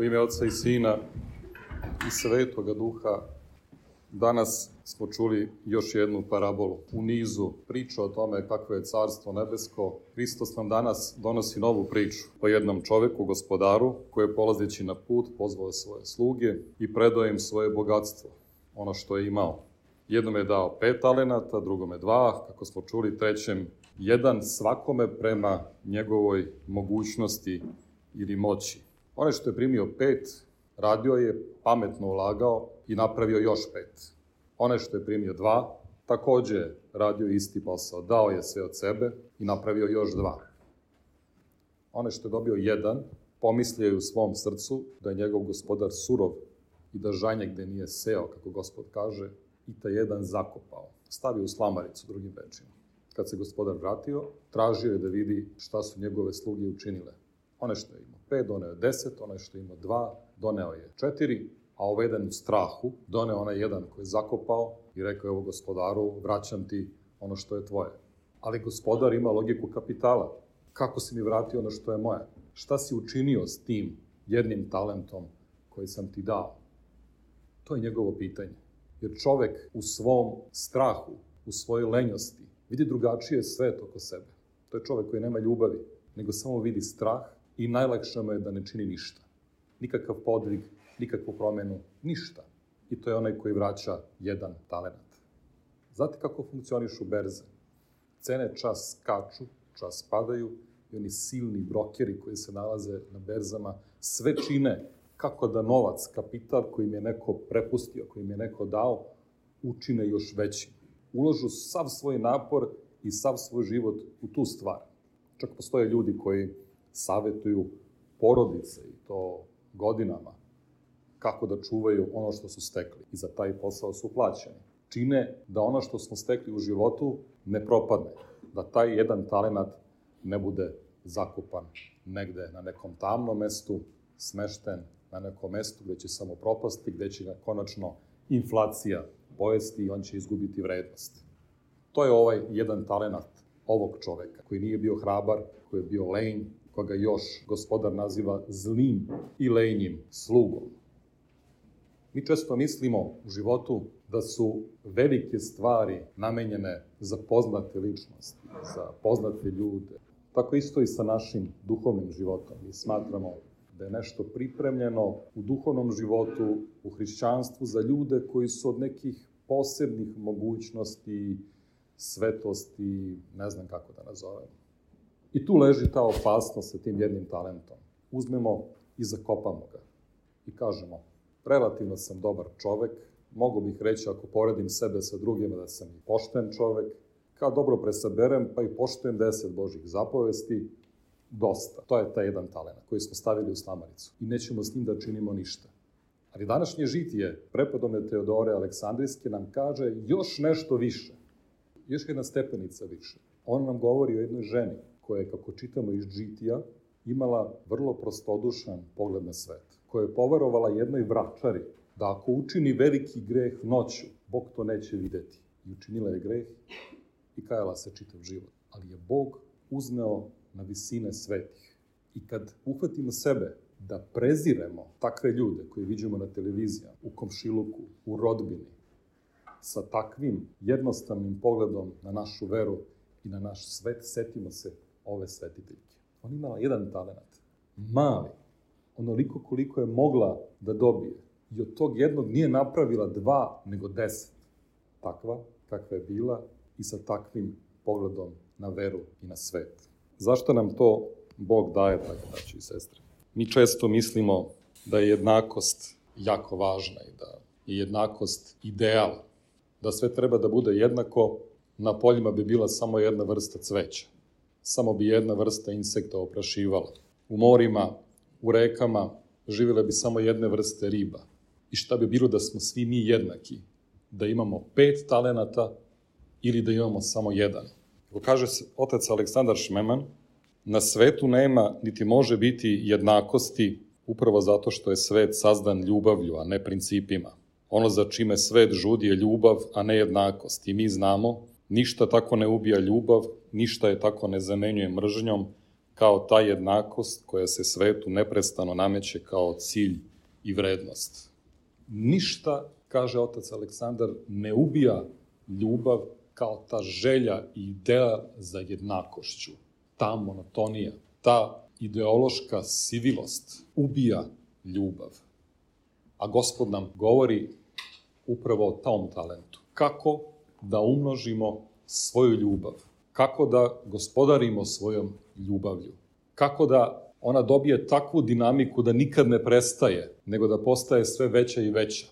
U ime Otca i Sina i Svetoga Duha danas smo čuli još jednu parabolu. U nizu priča o tome kakvo je carstvo nebesko, Hristos nam danas donosi novu priču o jednom čoveku, gospodaru, koji je polazeći na put pozvao svoje sluge i predao im svoje bogatstvo, ono što je imao. Jednom je dao pet talenata, drugome dva, kako smo čuli, trećem jedan svakome prema njegovoj mogućnosti ili moći. Onaj što je primio pet, radio je, pametno ulagao i napravio još pet. Onaj što je primio dva, takođe radio isti posao, dao je sve od sebe i napravio još dva. Onaj što je dobio jedan, pomislio je u svom srcu da je njegov gospodar surov i da žanje gde nije seo, kako gospod kaže, i ta jedan zakopao. Stavio u slamaricu, drugim rečima. Kad se gospodar vratio, tražio je da vidi šta su njegove sluge učinile. One što je imao pet, doneo je deset, onaj što je imao dva, doneo je četiri, a ovaj jedan u strahu doneo onaj jedan koji je zakopao i rekao je ovo gospodaru, vraćam ti ono što je tvoje. Ali gospodar ima logiku kapitala. Kako si mi vratio ono što je moje? Šta si učinio s tim jednim talentom koji sam ti dao? To je njegovo pitanje. Jer čovek u svom strahu, u svojoj lenjosti, vidi drugačije svet oko sebe. To je čovek koji nema ljubavi, nego samo vidi strah i najlakše mu je da ne čini ništa. Nikakav podvig, nikakvu promenu, ništa. I to je onaj koji vraća jedan talent. Znate kako funkcionišu berze? Cene čas skaču, čas padaju i oni silni brokeri koji se nalaze na berzama sve čine kako da novac, kapital koji im je neko prepustio, koji im je neko dao, učine još većim. Uložu sav svoj napor i sav svoj život u tu stvar. Čak postoje ljudi koji savetuju porodice i to godinama kako da čuvaju ono što su stekli i za taj posao su plaćeni. Čine da ono što smo stekli u životu ne propadne, da taj jedan talenat ne bude zakupan negde na nekom tamnom mestu, smešten na nekom mestu gde će samo propasti, gde će ga konačno inflacija pojesti i on će izgubiti vrednost. To je ovaj jedan talenat ovog čoveka, koji nije bio hrabar, koji je bio lenj, koga još gospodar naziva zlim i lenjim slugom. Mi često mislimo u životu da su velike stvari namenjene za poznate ličnosti, za poznate ljude. Tako isto i sa našim duhovnim životom. Mi smatramo da je nešto pripremljeno u duhovnom životu, u hrišćanstvu za ljude koji su od nekih posebnih mogućnosti, svetosti, ne znam kako da nazovemo. I tu leži ta opasnost sa tim jednim talentom. Uzmemo i zakopamo ga. I kažemo, relativno sam dobar čovek, mogu bih reći ako poredim sebe sa drugima da sam i pošten čovek, kad dobro presaberem pa i poštujem deset Božih zapovesti, dosta. To je taj jedan talent koji smo stavili u slamaricu. I nećemo s njim da činimo ništa. Ali današnje žitije prepodome Teodore Aleksandrijske nam kaže još nešto više. Još jedna stepenica više. On nam govori o jednoj ženi koja je, kako čitamo iz žitija, imala vrlo prostodušan pogled na svet, koja je poverovala jednoj vračari da ako učini veliki greh noću, Bog to neće videti. I učinila je greh i kajala se čitav život. Ali je Bog uzneo na visine svetih. I kad uhvatimo sebe da preziremo takve ljude koje vidimo na televizijama, u komšiluku, u rodbini, sa takvim jednostavnim pogledom na našu veru i na naš svet, setimo se ove svetiteljke. Ona imala jedan talent, mali, onoliko koliko je mogla da dobije. I od tog jednog nije napravila dva, nego deset. Takva, kakva je bila i sa takvim pogledom na veru i na svet. Zašto nam to Bog daje, tako braći i sestre? Mi često mislimo da je jednakost jako važna i da je jednakost ideal, da sve treba da bude jednako, na poljima bi bila samo jedna vrsta cveća, samo bi jedna vrsta insekta oprašivala. U morima, u rekama živjela bi samo jedne vrste riba. I šta bi bilo da smo svi mi jednaki? Da imamo pet talenata ili da imamo samo jedan? Kako kaže otac Aleksandar Šmeman, na svetu nema niti može biti jednakosti upravo zato što je svet sazdan ljubavlju, a ne principima. Ono za čime svet žudi je ljubav, a ne jednakost. I mi znamo, ništa tako ne ubija ljubav, ništa je tako ne zamenjuje mržnjom, kao ta jednakost koja se svetu neprestano nameće kao cilj i vrednost. Ništa, kaže otac Aleksandar, ne ubija ljubav kao ta želja i ideja za jednakošću, ta monotonija, ta ideološka sivilost ubija ljubav. A gospod nam govori upravo o tom talentu. Kako da umnožimo svoju ljubav? Kako da gospodarimo svojom ljubavlju? Kako da ona dobije takvu dinamiku da nikad ne prestaje, nego da postaje sve veća i veća?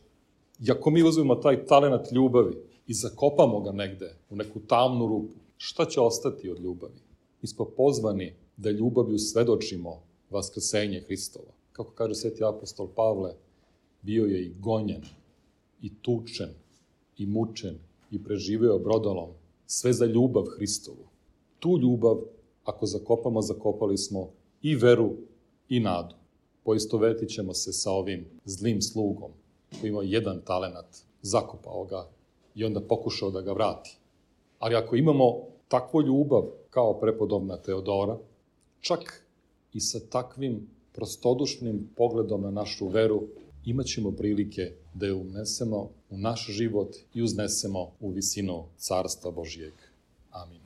I ako mi uzmemo taj talent ljubavi i zakopamo ga negde u neku tamnu rupu, šta će ostati od ljubavi? Mi smo pozvani da ljubavlju svedočimo vaskrsenje Hristova. Kako kaže sveti apostol Pavle, bio je i gonjen, i tučen, i mučen, i preživeo brodolom, sve za ljubav Hristovu. Tu ljubav, ako zakopamo, zakopali smo i veru i nadu. Poistovetit ćemo se sa ovim zlim slugom, koji ima jedan talenat, zakopao ga i onda pokušao da ga vrati. Ali ako imamo takvu ljubav kao prepodobna Teodora, čak i sa takvim prostodušnim pogledom na našu veru, imaćemo prilike da je unesemo u naš život i uznesemo u visinu Carstva Božijeg. Amin.